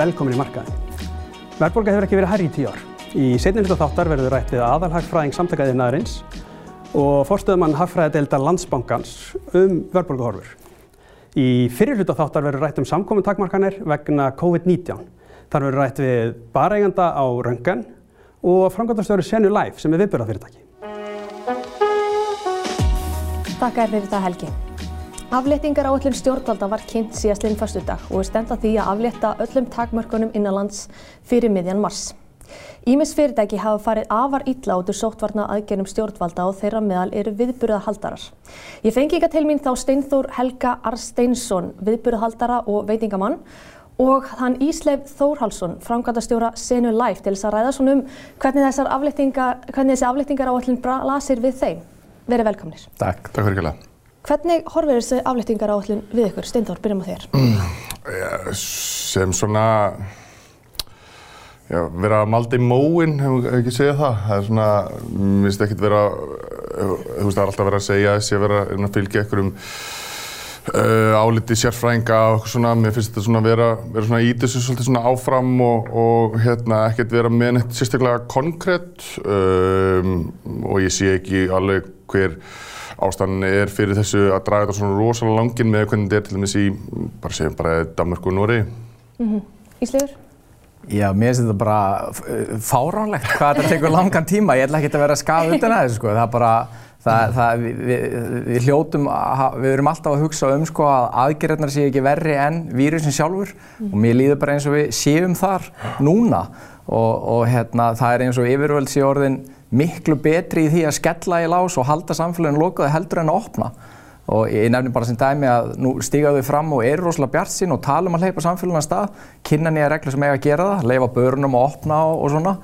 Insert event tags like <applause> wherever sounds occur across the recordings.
velkomin í markaði. Verðbólga hefur ekki verið herri í tíu ár. Í setjum hluta þáttar verður rætt við aðalhagfræðing samtakaðið naðurins og fórstöðumann hagfræðadeildar landsbankans um verðbólgahorfur. Í fyrir hluta þáttar verður rætt um samkomin takmarkanir vegna COVID-19. Þar verður rætt við bareiganda á Röngan og framkvæmtastöru Senu Life sem er viðbjörðafyrirtæki. Takk er fyrir það Helgi. Afléttingar á öllum stjórnvalda var kynnt síðast linn fastu dag og er stend að því að aflétta öllum takmörkunum innanlands fyrir miðjan mars. Ímis fyrirtæki hafa farið afar illa út úr sóttvarna aðgerðum stjórnvalda og þeirra meðal eru viðburðahaldarar. Ég fengi ykkar til mín þá Steinþór Helga Arsteinsson, viðburðahaldara og veitingamann og hann Ísleif Þórhalsson, framkvæmdastjóra Senu Life til þess að ræða svona um hvernig, afléttingar, hvernig þessi afléttingar á öllum blasir við þeim. Verið velkomnir. Takk, takk. Hvernig horfir þessi afléttingar áallin við ykkur? Steinþór, byrjum á þér. Mm, sem svona, já, vera maldi í móin, hefur ekki segjað það. Það er svona, mér finnst ekki að vera, þú veist, það er alltaf verið að segja þessi að vera að fylgja einhverjum uh, áliti sérfrænga og eitthvað svona. Mér finnst þetta svona vera, vera svona í þessu svolítið svona áfram og, og hérna ekkert vera með neitt sérstaklega konkrétt um, og ég sé ekki alveg hver ástæðan er fyrir þessu að draga þetta svona rosalega langin með hvernig þetta er til dæmis í, bara segjum bara Danmark og Nóri. Mm -hmm. Íslegur? Já, mér finnst þetta bara fáránlegt hvað þetta tekur langan tíma. Ég ætla ekki að vera að skafa utan að þessu sko. Það er bara, það, það, við, við hljótum, við erum alltaf að hugsa um sko að aðgerðarnar séu ekki verri en vírusin sjálfur mm. og mér líður bara eins og við séum þar núna og, og hérna, það er eins og yfirvöld séu orðin miklu betri í því að skella í lás og halda samfélaginu lokaði heldur en að opna. Og ég nefnir bara sem dæmi að nú stígaðu við fram og eru rosalega bjart sín og tala um að hleypa samfélaginu að stað, kynna nýja reglur sem eiga að gera það, leifa börnum að opna og, og svona.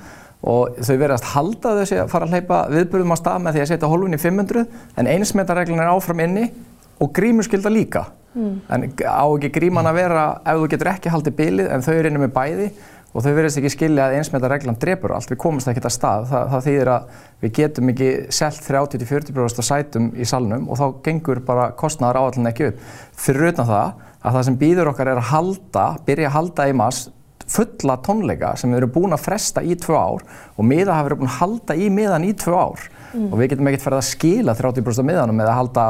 Og þau verðast halda þessi að fara að hleypa viðbörðum á stað með því að setja hólfin í 500 en einsmetareglun er áfram inni og grímuskylda líka. Mm. En á ekki gríman að vera ef þú getur ekki haldið bilið en þau eru inni með bæði og þau verðist ekki skilja að einsmeta reglan drefur allt, við komumst ekkert að stað. Það, það þýðir að við getum ekki selt 30-40% sætum í salnum og þá gengur bara kostnæðar áallin ekki upp. Fyrir utan það að það sem býður okkar er að halda, byrja að halda í mass fulla tónleika sem við erum búin að fresta í tvö ár og miða hafa verið búin að halda í miðan í tvö ár mm. og við getum ekkert ferið að skila 30% af miðanum eða halda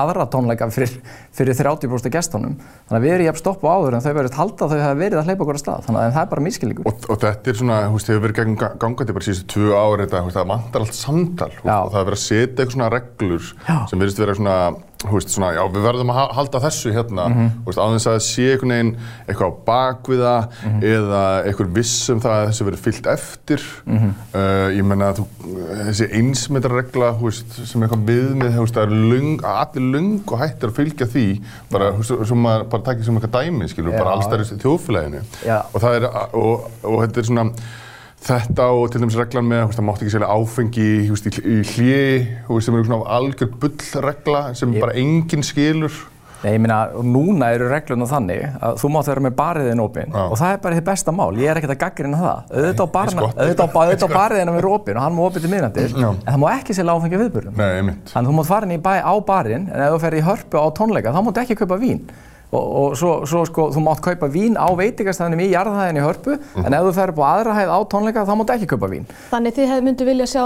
aðra tónleika fyrir, fyrir 30% af gestunum. Þannig að við erum jæfn stopp á áður en þau verið halda þau hafa verið að hleypa okkur að stað. Þannig að það er bara mískilíkur. Og, og þetta er svona, þú veist, þið hefur verið gegn gangandi bara síðustu tvö ári þetta, það vantar allt samtal og það hefur verið að setja eitthvað svona reglur Já. sem verðist vera svona Veist, svona, já, við verðum að halda þessu hérna mm -hmm. á þess að sé einhvern veginn eitthvað á bakviða mm -hmm. eða eitthvað vissum það að þessu verið fyllt eftir mm -hmm. uh, ég menna að þú, þessi einsmetarregla sem eitthvað viðmið það er lung, allir lung og hættir að fylgja því bara, sem maður bara takkir sem eitthvað dæmi skilur, bara alls þar í þjóðfélaginu og það er, og, og þetta er svona Þetta og til dæmis reglan með að það mátt ekki selja áfengi veist, í, hljé sem eru svona algjör bullregla sem ég... bara enginn skilur. Nei, ég meina, núna eru regluna þannig að þú mátt vera með bariðin opinn og það er bara þitt besta mál. Ég er ekkert að gaggrina það. Auðvitað á bariðina með opinn og hann má opinn til miðnættir en það má ekki selja áfengi viðbörðum. Þannig að þú mátt fara inn í bæ á barinn en ef þú fer í hörpu á tónleika þá mátt ekki kaupa vín og, og svo, svo sko, þú mátt kaupa vín á veitingastæðinum í jarðhæðinni í hörpu mm -hmm. en ef þú fer upp á aðra hæð á tónleika þá mátt ekki kaupa vín. Þannig þið myndu vilja sjá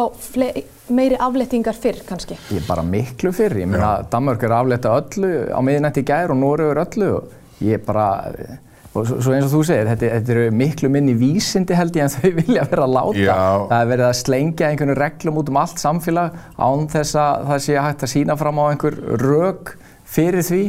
meiri aflettingar fyrr kannski? Ég er bara miklu fyrr, ég meina Danmörk er afletta öllu á miðinætti í gær og Nóri er öllu og ég er bara og svo eins og þú segir, þetta, þetta eru miklu minni vísindi held ég en <laughs> þau vilja vera að láta. Já. Það er verið að slengja einhvern reglum út um allt samfélag án þess að það sé hægt að sína fram á einhver rög fyrir því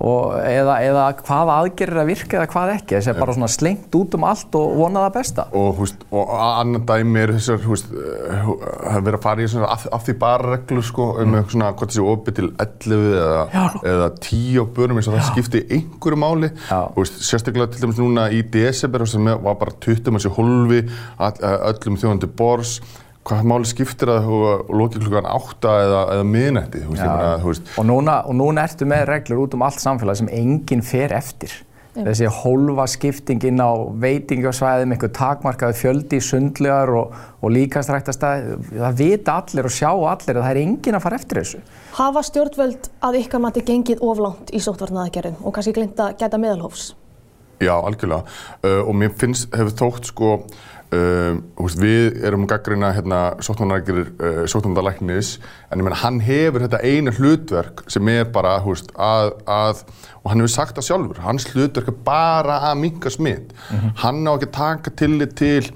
eða, eða hvað aðgerir að virka eða hvað ekki. Þessi er bara svona slengt út um allt og vonað að besta. Og, húst, og annan dæmi er þessar, það verið að fara í svona af, því bara reglur sko, um mm. svona hvort þessi opið til 11 eða, eða 10 á börnum eins og það skipti einhverju máli. Húst, sérstaklega til dæmis núna í desember sem var bara 20 manns í holvi, öllum þjóðandi bors hvað máli skiptir að þú lókir klukkan átta eða, eða miðnætti og núna, og núna ertu með reglur út um allt samfélag sem enginn fer eftir mm. þessi hólfa skiptingin á veitingasvæðum, eitthvað takmarkaði fjöldi sundlegar og, og líkastræktastæði það vita allir og sjá allir að það er enginn að fara eftir þessu Hafa stjórnvöld að ykkar mati gengið oflánt í sóttvarnaðagerðum og kannski glinda gæta meðalhófs? Já, algjörlega. Uh, og mér finnst, hefur þótt sko, uh, veist, við erum gaggrina hérna sóttanarleikir, uh, en ég menn hann hefur þetta einu hlutverk sem er bara, veist, að, að, og hann hefur sagt það sjálfur, hans hlutverk er bara að minka smitt. Hann á ekki að taka tillit til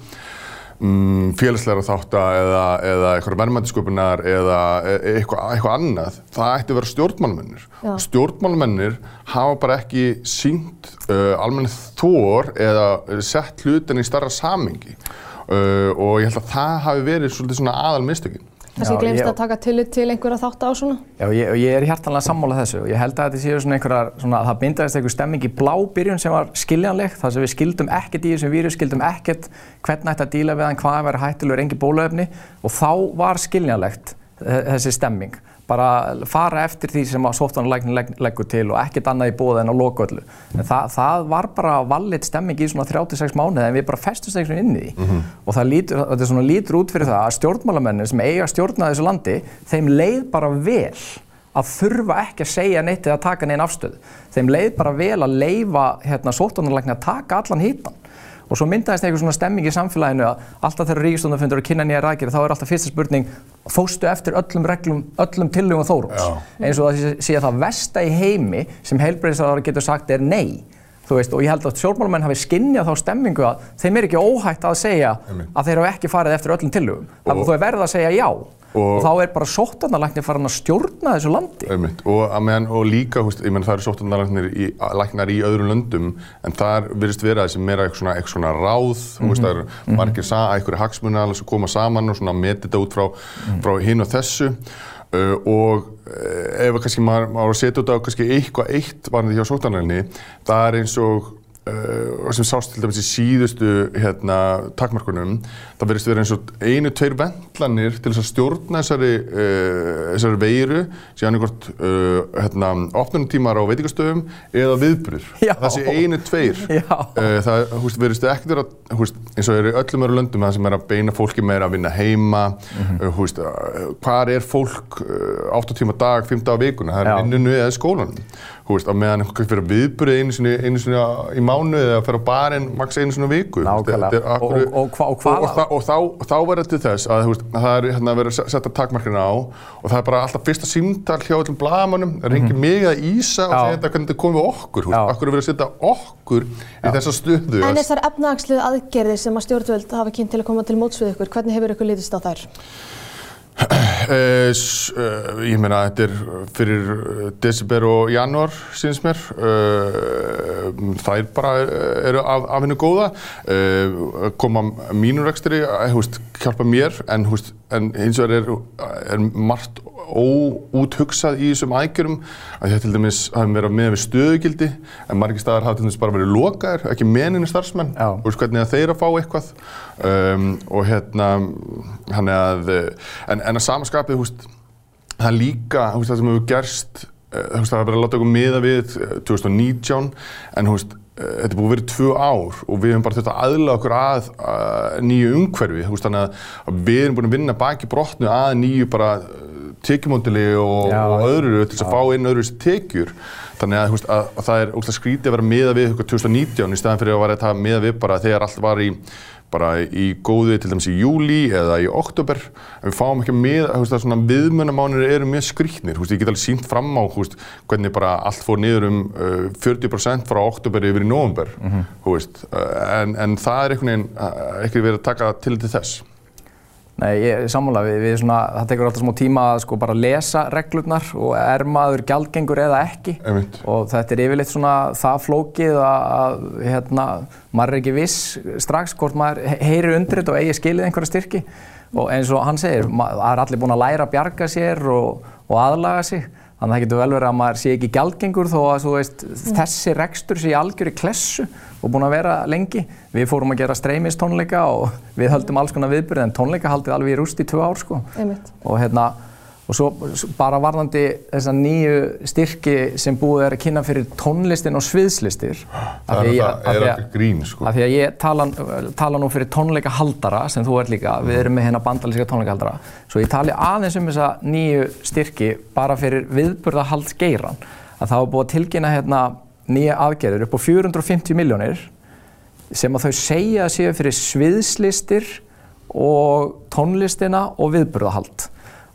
mm, félagsleira þátta eða, eða eitthvað verðmættisköpunar eða e- eitthvað, eitthvað annað. Það ætti að vera stjórnmálmennir. Stjórnmálmennir hafa bara ekki sínt uh, almenni þór eða sett hlutin í starra samingi. Uh, og ég held að það hafi verið svolítið svona aðal mistökin. Já, glemst að taka tillit til einhverja þátt á svona? Já, ég, ég er hjartanlega sammála þessu og ég held að þetta séu svona einhverjar, svona, það bindaðist einhver stemming í blá byrjun sem var skiljanleg, þar sem við skildum ekkert í þessum vírus, skildum ekkert hvernig að díla við hann, hvað að vera hættilegur, engi bóluefni og þá var skiljanlegt eh, þessi stemming. Bara fara eftir því sem að sóttanarlæknin legg, leggur til og ekkert annað í bóða en að loka öllu. En það, það var bara vallit stemming í svona 36 mánuði en við bara festumst einhvern veginn inn í því. Og það lítur, þetta er svona lítur út fyrir það að stjórnmálamennin sem eiga stjórna þessu landi, þeim leið bara vel að þurfa ekki að segja neitt eða taka neinn afstöðu. Þeim leið bara vel að leifa hérna, sóttanarlækni að taka allan hítan. Og svo myndaðist einhver svona stemming í samfélaginu að alltaf þegar ríkistóndafundur að kynna nýja rækir þá er alltaf fyrsta spurning fóstu eftir öllum reglum, öllum tillögum þórums. Eins og það sé- að það versta í heimi sem heilbreyðisraðar getur sagt er nei. Þú veist, og ég held að stjórnmálamenn hafi skinnjað þá stemmingu að þeim er ekki óhætt að segja Einmitt. að þeir hafa ekki farið eftir öllum tillögum. Þannig að þú er verið að segja já. Og, þá er bara sóttarnalæknir farin að stjórna þessu landi. Einmitt. Og, meðan, og líka, húst, ég menn það eru sóttanarlæknar í, í öðrum löndum en þar virðist vera þessi meira eitthvað svona, eitthvað svona ráð, mm -hmm. það eru margir sa, eitthvað hagsmunal sem koma saman og svona meti þetta út frá, frá hinn og þessu uh, og uh, ef kannski maður á að setja út á kannski eitthvað eitt varðandi hjá sóttanarlækni, það er eins og uh, sem sást til dæmis í síðustu hérna, takmarkunum það verðist vera eins og einu, tveir vendlanir til þess að stjórna þessari, uh, þessari veiru síðan einhvert uh, hérna, opnunartímar á veitingastöðum eða viðbrur Já. þessi einu, tveir uh, það húst, verðist ekkert vera húst, eins og er í öllum öru löndum það sem er að beina fólki meira að vinna heima Mhm. uh, húst, uh, hvar er fólk uh, 8 tíma dag, 5 dag á vikuna það er Já. vinnunu eða í skólanum húst, á meðan einhvern fyrir viðbrið einu sinni, einu sinni á- í mánu eða að fara á barinn maks einu sinni á viku Nákvæmlega. Þetta er Og- akkur- og- og hva- og hvaða- og, og, og þá, þá verður til þess að húst, það er hérna, verið að setja takmarkina á og það er bara alltaf fyrsta símtal hjá öllum blagamannum það ringir mig að Ísa og Mhm. Segja þetta hvernig þetta komið við okkur húst, Já. akkur er verið að setja okkur í þessa stöðu En að- þessar efnahagslu aðgerðir sem að stjórnvöld hafa kynnt til að koma til móts við ykkur, hvernig hefur ykkur litist á þær? Eh, eh, ég meina þetta er fyrir eh, desember og janúar síns mér. Uh, þær bara eru af, af hennu góða. Koma mínur uh, hjálpa mér en, en hins vegar er, er margt óúthugsað í þessum aðgjörum að þetta til dæmis hafi verið með við stöðugildi en margir staðar hafa til dæmis bara verið lokaðir ekki meninu starfsmenn. Og veist hvernig að þeir að fá eitthvað. Um, og hérna hann er að en, en að samaskapið húst, það líka húst, það sem hefur gerst húst, það er verið að láta okkur miða við eh, 2019 en húst eh, Þetta er búið að í tvö ár og við hefum bara þurft að aðla okkur að uh, nýju umhverfi, þú þannig að- að við erum búin að vinna baki brotnu að nýju bara tekjumóndili og, og öðru til þess að fá inn öðru þessi tekjur. Þannig að, veist, að, að það er ógst að skrítið að vera miða við eitthvað 2019 í staðan fyrir að vera þetta miða við bara þegar allt var í bara í góðu til dæmis í júli eða í oktober en við fáum ekki með, er svona viðmönamánir eru mjög skrýtnir, ég get alveg sínt fram á, veist, hvernig bara allt fór niður um uh, 40% frá oktober yfir í november, veist. Uh, en, en það er uh, ekki verið að taka til til þess Nei, ég sammála, við, við svona, það tekur alltaf smá tíma að sko bara lesa reglurnar og er maður gjaldgengur eða ekki? Einmitt. og þetta er yfirleitt svona það flókið að, að hérna, maður er ekki viss strax hvort maður he- heyrir undir þetta og eigi skilið einhverja styrki. Og eins og hann segir, ma- það er allir búin að læra að bjarga sér og, og aðlaga sig þannig að það getur vel verið að maður sé ekki gjaldgengur þó að veist, þessi rekstur sé í algjöri klessu og búin að vera lengi. Við fórum að gera streymistónleika og við höldum alls konar viðbyrði en tónleika haldið alveg í rúst í tvö ár sko. Einmitt. Og hérna, og svo bara varðandi þessa nýju styrki sem búið er að kynna fyrir tónlistin og sviðslistir. það er, það er alveg grín sko. Af því að ég tala, tala nú fyrir tónleikahaldara sem þú ert líka, við erum með hérna bandalíska tónleikahaldara. Svo ég tali aðeins um þessa nýju styrki bara fyrir viðburðahaldsgeiran. Að það var búið að tilkynna hérna nýja aðgerður upp á 450 miljónir sem að þau segja séu fyrir sviðslistir og tónlistina og viðburðahald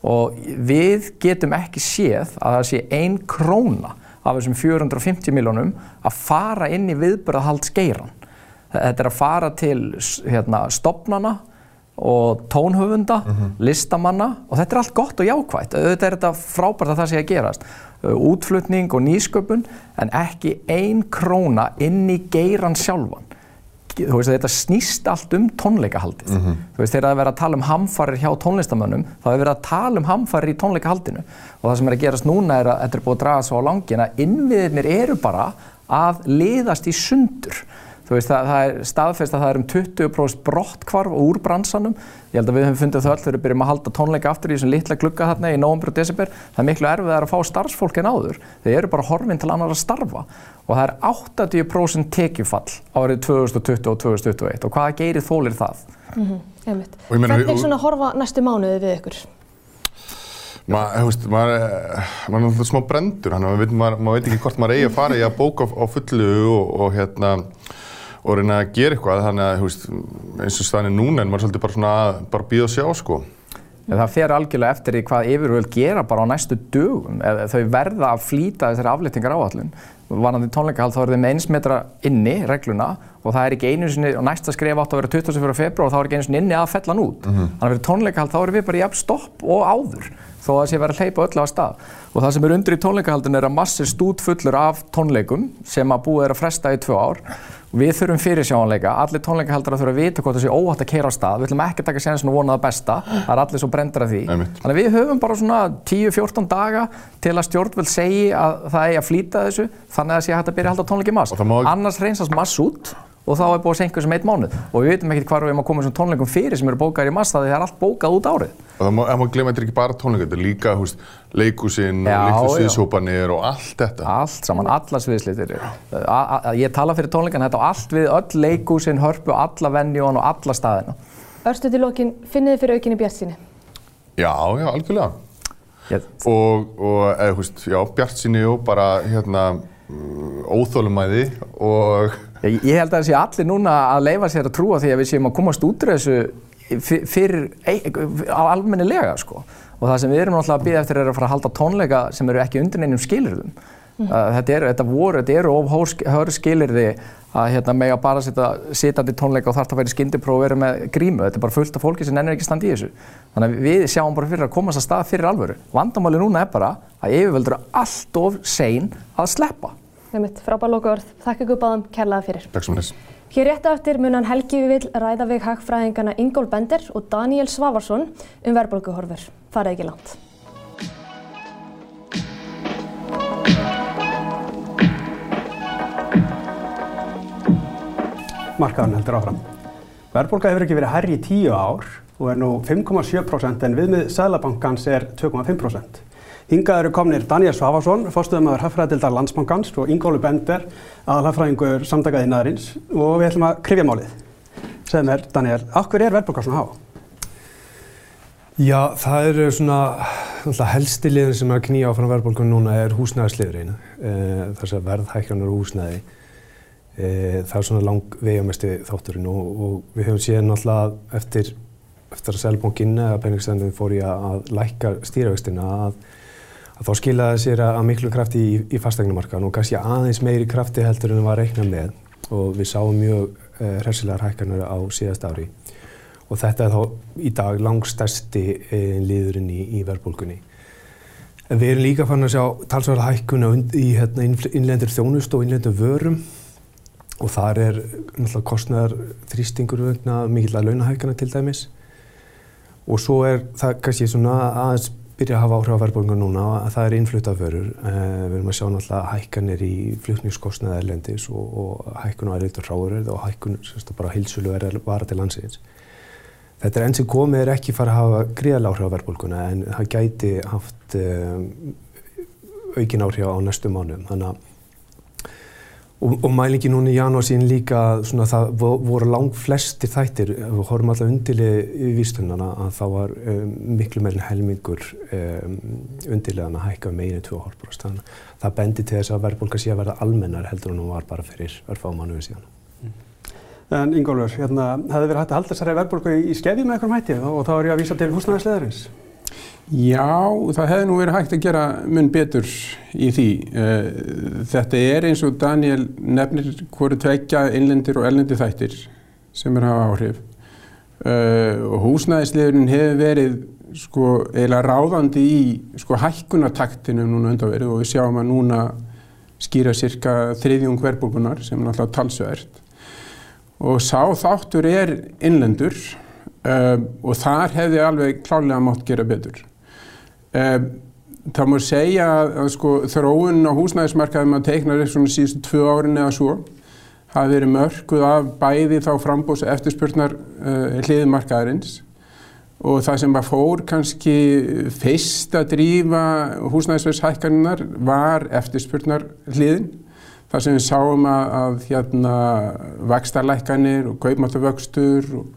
og við getum ekki séð að það sé ein króna af þessum 450 miljónum að fara inn í viðburðahaldsgeiran. Þetta er að fara til hérna, stopnana og tónhöfunda, uh -huh. listamanna og þetta er allt gott og jákvægt. Þetta er þetta frábært að það sé að gerast. Útflutning og nýsköpun en ekki ein króna inn í geiran sjálfan veist þetta snýst allt um tónleikahaldið. Mm -hmm. Þú veist þegar það er verið að tala um hamfarir hjá tónlistamönnum þá er verið að tala um hamfarir í tónleikahaldinu og það sem er að gerast núna er að þetta er búið að draga svo á langin að innviðinir eru bara að liðast í sundur. Þú veist það, það er staðfest að það er um 20% brottkvarf úr bransanum. Ég held að við höfum fundið þau öll þegar við byrjum að halda tónleika aftur í þessum litla glugga þarna í nógumbur og desember. Það er miklu erfið að fá starfsfólk en áður. Þeir eru bara horfinn til annar að starfa og það er 80% tekjufall árið 2020 og 2021 og hvaða geirir þólir það? Mm -hmm, Hvernig er svona að horfa næstu mánuði við ykkur? Maður veist, mað er náttúrulega smá brendur, maður mað mað veit ekki hvort maður eigi að fara í að bóka á fullu og, og hérna og reyna að gera eitthvað þannig að veist, eins og staðin er núna en maður er svolítið bara svona að bara býða og sjá sko. Það fer algjörlega eftir í hvað yfirvöld gera bara á næstu dögum. Þau verða að flýta þessari aflýtingar áallun varandi tónleikahald þá er þið með eins metra inni regluna og það er ekki einu sinni og næsta skref átt að vera 24. februar og þá er ekki einu sinni inni að fellan út. Mm -hmm. Þannig að fyrir tónleikahald þá erum við bara í stopp og áður þó að það sé verið að hleypa öll á stað. Og það sem er undir í tónleikahaldin er að massir stút fullur af tónleikum sem að búið er að fresta í tvö ár Við þurfum fyrirsjáanleika, allir tónleikahaldar þurfa að vita hvort það sé óhætt að keira á stað, við ætlum ekki að taka sénsinn og vona það besta, það er allir svo brendur af því. Þannig að við höfum bara svona 10-14 daga til að stjórnveld segi að það eigi að flýta þessu, þannig að það sé hægt að byrja að halda tónleiki mass. Annars reynsast mass út og þá er búið að senka þessum eitt mánuð og við veitum ekkert hvað við erum að koma þessum tónleikum fyrir sem eru bókar í massa því það er allt bókað út árið. Og það má, má glemja þetta er ekki bara tónleika, þetta er líka húst, leikusinn og litlu sviðsópanir og allt þetta. Allt saman, alla sviðslitir. Ég tala fyrir tónleikan þetta og allt við öll leikusinn, hörpu, alla vennjón og alla staðina. Örstu til lókin, finnið þið fyrir aukinni bjart síni? Já, já, algjörlega. Yes. Og, og eða, húst, já, hérna óþólumæði og Ég, ég held að það sé allir núna að leifa sér að trúa því að við séum að komast út úr þessu fyrir almennilega sko. Og það sem við erum náttúrulega að býða eftir er að fara að halda tónleika sem eru ekki undir neinum skilirðum. Mm. Uh, þetta eru, þetta voru, þetta eru of hör skilirði að hérna með að bara setja sitandi tónleika og þarf það að vera skyndipróf og vera með grímu. Þetta er bara fullt af fólki sem nennir ekki standi í þessu. Þannig að við sjáum bara fyrir að komast að stað fyrir alvöru. Vandamáli núna er bara að yfirvöldur er allt of sein að sleppa. Nefnitt, frábær lokaord. Þakka ykkur báðum kærlega fyrir. Takk svo mjög. Hér rétt eftir munan Helgi við vil ræða við hagfræðingana Ingól Bender og Daniel Svavarsson um verðbólguhorfur. Farið ekki langt. Markaðan heldur áfram. Verðbólga hefur ekki verið herri í tíu ár og er nú 5,7% en viðmið Sælabankans er 2,5%. Hingað eru komnir Daniel Svafarsson, fórstuðumöður Hafræðildar Landsbankans og Ingólu Bender, aðalhafræðingur samtakaði næðarins og við ætlum að krifja málið. Segð mér, Daniel, okkur er verðbólka svona há? Já, það eru svona helsti liðin sem er að knýja áfram verðbólkunum núna er húsnæðisliðurinn, e, þess að verðhækjanur og húsnæði. E, það er svona lang vegamesti þátturinn og, og við hefum séð náttúrulega eftir, eftir að Selbankin eða Benningstendin fór í að, að lækka stýravextina að þá skilaði sér að miklu krafti í, í fastegnumarkaðan og kannski aðeins meiri krafti heldur en það var reiknað með. Og við sáum mjög uh, hressilegar hækkanur á síðast ári. Og þetta er þá í dag langstærsti uh, liðurinn í, í verðbólkunni. En við erum líka fann að sjá talsvæðar hækkuna í hérna, innlendur þjónust og innlendur vörum og þar er náttúrulega kostnæðar þrýstingur vegna mikill að launahækana til dæmis og svo er það kannski svona aðeins byrja að hafa áhrif á verðbólunga núna að það er innflutaförur. Eh, við erum að sjá náttúrulega hækkanir í flutningskostnaði erlendis og, og hækkun á erleitur ráðurverð og hækkun bara hilsulu er vara til landsins. Þetta er enn sem komið er ekki fara að hafa gríðal áhrif á verðbólguna en það gæti haft um, aukin áhrif á næstu mánum. Þannig að Og, og mælingi núna í janúar sín líka svona það voru lang flesti þættir, við horfum alltaf undirlega í vístunana að það var um, miklu meirinn helmingur um, undirlegan að hækka meirinn 2,5%. Þannig að það bendi til þess að verðbólka sé að verða almennar heldur en hún var bara fyrir örfámanuðu síðan. Mm. En Ingólfur, hérna, hefði verið hægt að halda þessari verðbólku í, í skefjum með eitthvað mæti og þá er ég að vísa til húsnæðisleðarins? Já, það hefði nú verið hægt að gera mun betur í því. Eh, þetta er eins og Daniel nefnir hverju tveikja innlendir og ellendir þættir sem er að hafa áhrif. Eh, og húsnæðisliðurinn hefur verið sko eiginlega ráðandi í sko hækkunataktinu núna undanverið og við sjáum að núna skýra cirka þriðjung verðbólkunar sem er náttúrulega talsverð. Og sá þáttur er innlendur uh, og þar hefði alveg klálega mátt gera betur. Það múið segja að, sko, þróun á húsnæðismarkaðum að teikna svona síðustu tvö árin eða svo hafi verið mörguð af bæði þá frambóðs eftirspurnar uh, hliðmarkaðarins og það sem var fór kannski fyrst að drífa húsnæðisverðshækkarinnar var eftirspurnar hliðin. Það sem við sáum að, að hérna, vakstarlækkanir og kaupmáttavöxtur og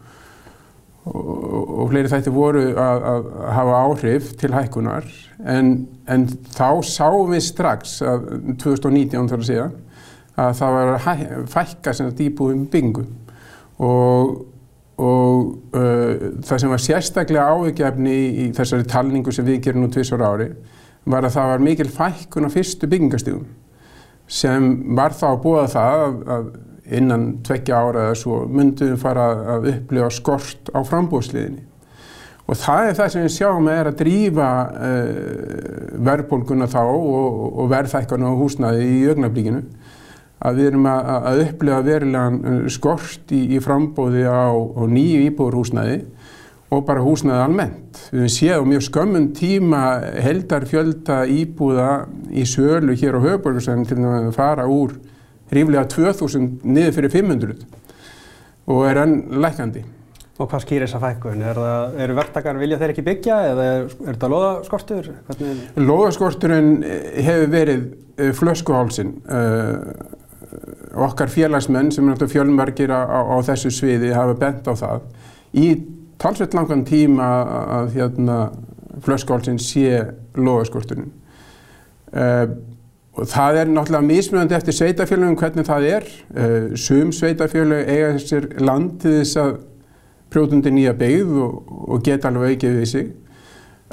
og, og fleiri þætti voru að, að hafa áhrif til hækkunar en, en þá sáum við strax að 2019 þarf að segja að það var að fækka sem þetta íbúðum byggu og, og uh, það sem var sérstaklega áhugjefni í, þessari talningu sem við gerum nú tvisar ári var að það var mikil fækkun á fyrstu byggingastígum sem var þá búa það að, að innan tveggja ára eða svo myndum við fara að upplifa skort á frambúðsliðinni. Og það er það sem við sjáum er að drífa uh, verðbólguna þá og, og verðþækkan á húsnaði í augnablíkinu. Að við erum að, að upplifa verilegan eh, skort í, í frambúði á, á nýju íbúrhúsnaði og bara húsnaði almennt. Við séum mjög skömmun tíma heldar fjölda íbúða í sölu hér á höfuborgarsæðin til að fara úr ríflega 2000 niður fyrir 500 og er enn lækandi. Og hvað skýr þessa fækkun? Er eru verktakar, vilja þeir ekki byggja eða er, er þetta loðaskortur? Loðaskorturinn eh, hefur verið uh, flöskuhálsin. Uh, okkar félagsmenn sem er náttúrulega fjölmörgir á, á, á þessu sviði hafa bent á það. Í talsveit langan tíma að hérna, flöskuhálsin sé loðaskorturinn. Og það er náttúrulega mismunandi eftir sveitafélagum hvernig það er. Uh, sum sveitafélag eiga þessir land til þess að prjótundi nýja beigð og, og geta alveg aukið við sig.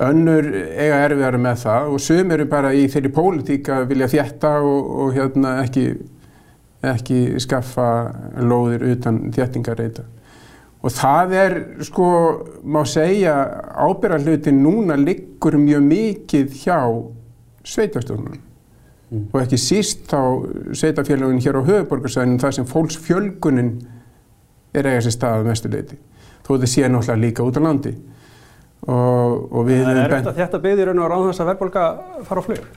Önnur eiga erfiðar með það og sum eru bara í þeirri pólitík að vilja þjætta og, og hérna ekki, ekki skaffa lóðir utan þjættingareita. Og það er, sko, má segja, ábyrgarhlutin núna liggur mjög mikið hjá sveitastofnunum mm. og ekki síst þá sveitafélagin hér á höfuborgarsvæðinu þar sem fólksfjölgunin er eiga sér stað mestu leiti. Þó þetta sé náttúrulega líka út á landi. Og, og við það er þetta þetta byggðir raun og ráðan þess að verðbólka fara á flug?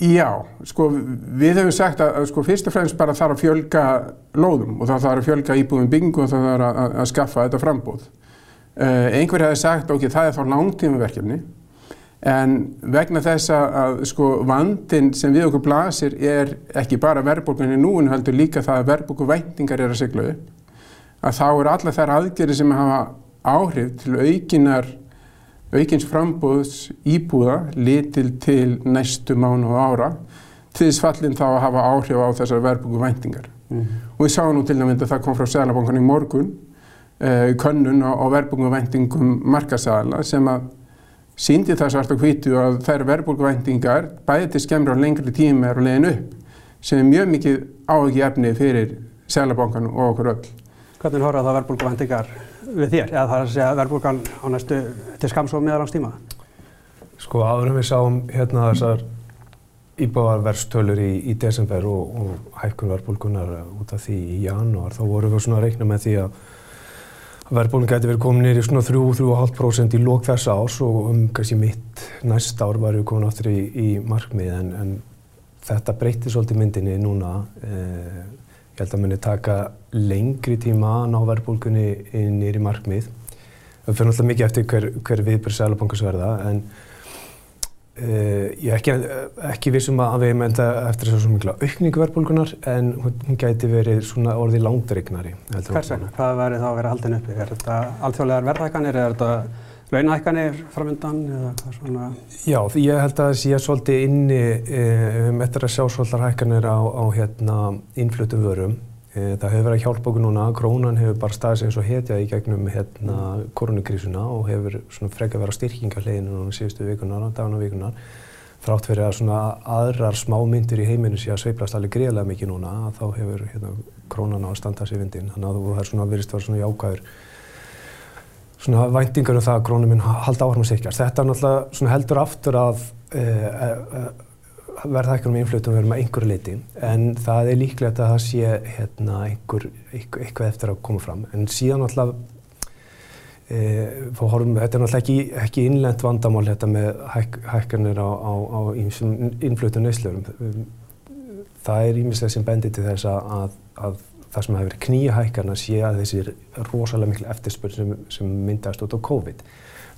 Já, sko við hefum sagt að, að sko fyrst og fremst bara þarf að fjölga lóðum og það þarf að fjölga íbúðum byggingu og það þarf að, að, að skaffa þetta frambóð. Uh, einhver hefði sagt ok, það er þá langtímaverkefni En vegna þess að sko, vandin sem við okkur blasir er ekki bara verðbólgunni núin heldur líka það að verðbólguvæntingar er að sigla upp. Að þá eru alla þær aðgerið sem hafa áhrif til aukinar, aukins frambúðs íbúða litil til næstu mánu og ára til þess fallin þá að hafa áhrif á þessar verðbólguvæntingar. Mm -hmm. Og við sáum nú til dæmis að það kom frá Sælabankan í morgun, eh, könnun á, á verðbólguvæntingum markasæla sem að síndi það svart og hvitu að þær verðbólkvæntingar bæði til skemmra og lengri tíma er að leiðin upp sem er mjög mikið áhengi efni fyrir Sælabankan og okkur öll. Hvernig horfað það verðbólkvæntingar við þér? Eða það er að segja verðbólkan á næstu til skams og meðalans tíma? Sko áður en við sáum hérna þessar íbáðarverðstölur í, í desember og, og hækkun verðbólkunar út af því í janúar þá vorum við svona að reikna með því að Verðbólun gæti verið komin nýri svona 3-3,5% í lók þessa árs og um kannski mitt næsta ár varum við komin áttur í, í markmið en, en þetta breytir svolítið myndinni núna. Eh, ég held að muni taka lengri tíma að ná verðbólgunni nýri markmið. Það fyrir náttúrulega mikið eftir hver, hver viðbjörn sælabankasverða en Uh, ég er ekki, ekki vissum að við mennta eftir þessu mikla aukningu verðbólkunar en hún gæti verið svona orðið langdregnari. Hvers vegna? Hvað verður þá að vera haldin uppi? Er þetta alþjóðlegar verðhækkanir, er þetta launahækkanir framöndan eða hvað svona? Já, ég held að það sé svolítið inni um eftir að sjá svolítið hækkanir á, á hérna innflutum vörum. E, það hefur verið að hjálpa okkur núna, krónan hefur bara staðið eins og hetja í gegnum hérna koronakrísuna og hefur svona frekka verið á styrkingarleginu núna síðustu vikunar og dagana vikunar. Þrátt fyrir að svona aðrar smámyndir í heiminu sé að sveiplast alveg greiðlega mikið núna, þá hefur hérna krónan á að standa sér vindin. Þannig að það er svona verist að vera svona jákvæður svona væntingar um það að krónum minn halda áhrum að sikjast. Þetta er náttúrulega heldur aftur að e, e, verðhækkunum í innflutum verður með einhverju leiti en það er líklegt að það sé hérna, einhver, eitthvað eftir að koma fram. En síðan alltaf e, horfum, þetta er náttúrulega ekki, ekki innlend vandamál þetta með hæk, hækkanir á, á, á innflutum neyslurum það er ímislega sem bendir til þess að, að það sem hefur verið knýja hækkarna sé að þessi rosalega miklu eftirspurn sem, sem myndast út á COVID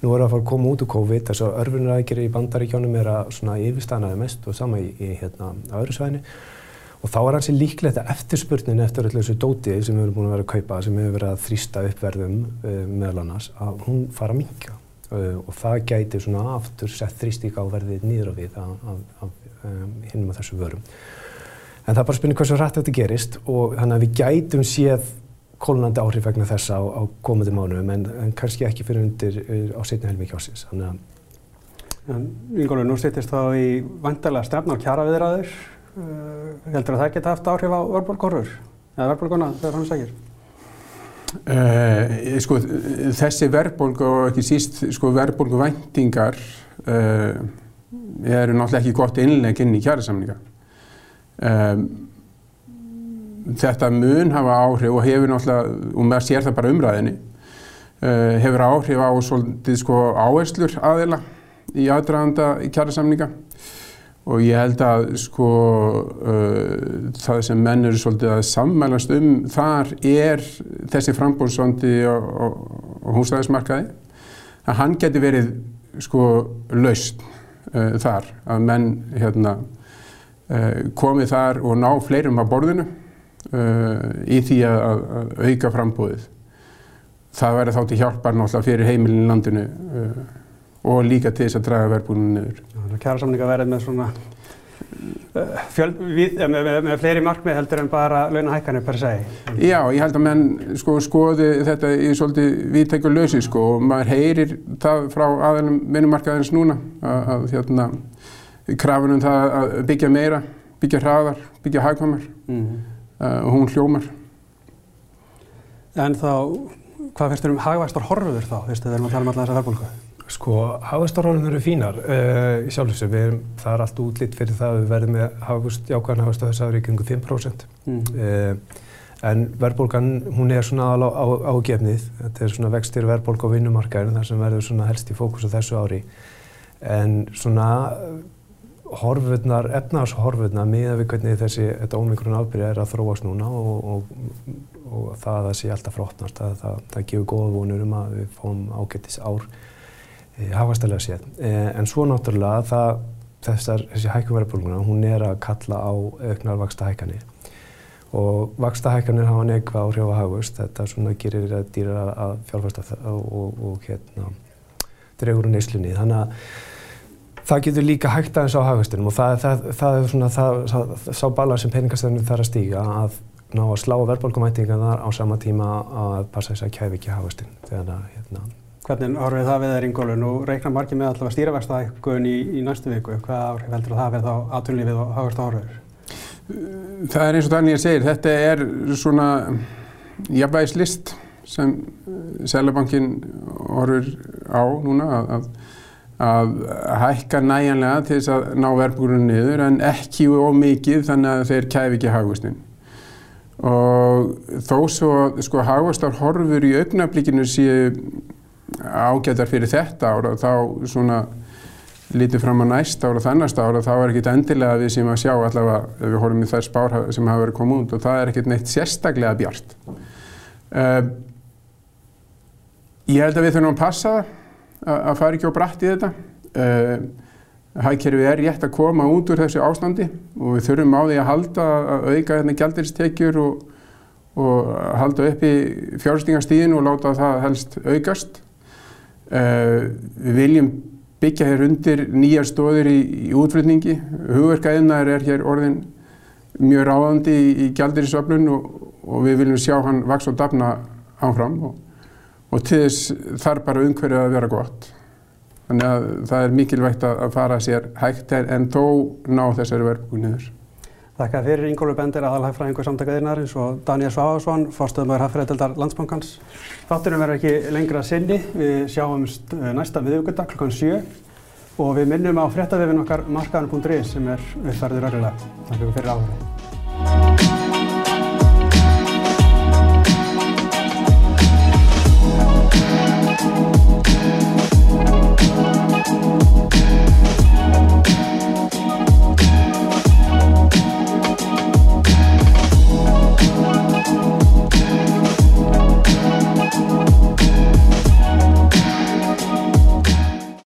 Nú erum við að fara að koma út úr COVID, þess að örfunarækjari í bandaríkjónum er að svona yfirstanaði mest og sama í, í hérna öðru svæðinu og þá er hansi líklegt að eftirspurnin eftir öllu þessu dóti sem við erum búin að vera að kaupa, sem við hefur verið að þrýsta uppverðum uh, meðal annars, að hún fara að minka uh, og það gæti svona aftur sett þrýstík á verðið nýður á við af um, hinnum að þessu vörum. En það er bara spurning hversu rætt þetta gerist og þannig að við gætum séð kólunandi áhrif vegna þessa á, á komandi mánuðum en, en kannski ekki fyrir undir á setni helmi kjásins. Ingólu, nú stýttist þá í vantarlega strefn á kjara viðræður. Uh, heldur að það geta haft áhrif á verðbólkorfur eða verðbólkona þegar hann segir? Uh, sko, þessi verðbólk og ekki síst sko, verðbólku væntingar uh, eru náttúrulega ekki gott innleg inn í kjærasamninga. Um, þetta mun hafa áhrif og hefur náttúrulega, og maður sér það bara umræðinni, uh, hefur áhrif á svolítið sko áherslur aðeila í aðdraðanda kjærasamninga og ég held að sko uh, það sem menn eru svolítið að sammælast um þar er þessi frambóðsvandi og húsæðismarkaði að hann geti verið sko laust uh, þar að menn hérna komið þar og ná fleirum á borðinu. uh, í því að, auka frambóðið. Það verður þá til hjálpar náttúrulega fyrir heimilin í landinu uh, og líka til þess að draga verðbúinu niður. Kjæra samninga verður með svona uh, fjöld, við, með, með, með fleiri markmið heldur en bara launahækkanir per segi. Já, ég held að menn sko, skoði þetta í svolítið viðtækju lausi sko, og maður heyrir það frá aðeins vinnumarkaðins núna að, að hérna, krafunum það að byggja meira, byggja hraðar, byggja hagkvæmar. Mm -hmm uh, og hún hljómar. En þá, hvað finnst þér um hagvægstar horfur þá, þegar við erum að tala um alla þessa verðbólku? Sko, hagvægstar horfur eru fínar uh, í sjálfsög, það er allt útlýtt fyrir það að við verðum með hagvægst, jákvæðan hagvægst á þessu ári ykkur 5%. Mm. Uh, en verðbólgan, hún er svona á, á, ágefnið, þetta er svona vextir verðbólk á vinnumarkaðinu þar sem verður svona helst í fókus á þessu ári. En svona horfurnar, efnarshorfurnar miða við hvernig þessi, þetta ómikrón afbyrja er að þróast núna og, og, og það að það sé alltaf frótnast, það, það, það gefur góða vonur um að við fáum ágættis ár e, hafastælega séð. E, en svo náttúrulega það, þessar, þessi hækkuverðbólguna, hún er að kalla á auknar vaksta hækkanir og vaksta hækkanir hafa neikvað á hagvöxt, þetta svona gerir að dýra að fjárfæsta og, og hérna dregur úr neyslunni. Þannig að það getur líka hægt aðeins á hafastunum og það, það, það er svona það, sá bala sem peningastefnum þarf að stíga að ná að slá verðbólkumætingarnar á sama tíma að passa þess að kæfi ekki hafastun þegar það, hérna. Hvernig horfið það við þær Ingólu? Nú reiknar margir með allavega stýraverstaðækun í, í næstu viku. Hvað áhrif heldur það við þá aðtunlífið og hafast áhrifur? Það er eins og Daniel segir, þetta er svona jafnvægislist sem Sælabankin horfur á núna að, að hækka næjanlega til þess að ná verðbúrunum niður en ekki of mikið þannig að þeir kæfi ekki hagvastin. Og þó svo sko hagvastar horfur í augnablíkinu séu ágættar fyrir þetta ára þá svona lítið fram á næsta ára og þannast ára þá er ekkit endilega við sem að sjá allavega ef við horfum í þær spár sem hafa verið komið út og það er ekkit neitt sérstaklega bjart. Uh, ég held að við þurfum að passa það að fara ekki á brætt í þetta. Uh, hagkerfi er rétt að koma út úr þessu ástandi og við þurfum á því að halda að auka hérna gældiristekjur og, og halda upp í fjárfestingastíðin og láta það helst aukast. Uh, við viljum byggja hér undir nýjar stóðir í, í útflutningi. Hugverkaðinnar er hér orðin mjög ráðandi í, í gældirisöflun og, og við viljum sjá hann vaks og dafna áfram og, og til þess þarf bara umhverfið að vera gott. Þannig að það er mikilvægt að fara sér hægt en þó ná þessari verðbúi niður. Þakka fyrir Ingólu Bendir, aðalhagfræðingu samtakaðirnarins og Daniel Sváðarsson, fórstöðumöður hagfræðildar Landsbankans. Þátturum verður ekki lengra sinni, við sjáumst eh, næsta miðugundag klukkan 7 og við minnum á fréttavefin okkar markaðan.is sem er uppfærður örgulega. Takk fyrir áhverju.